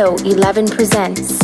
Addo 11 presents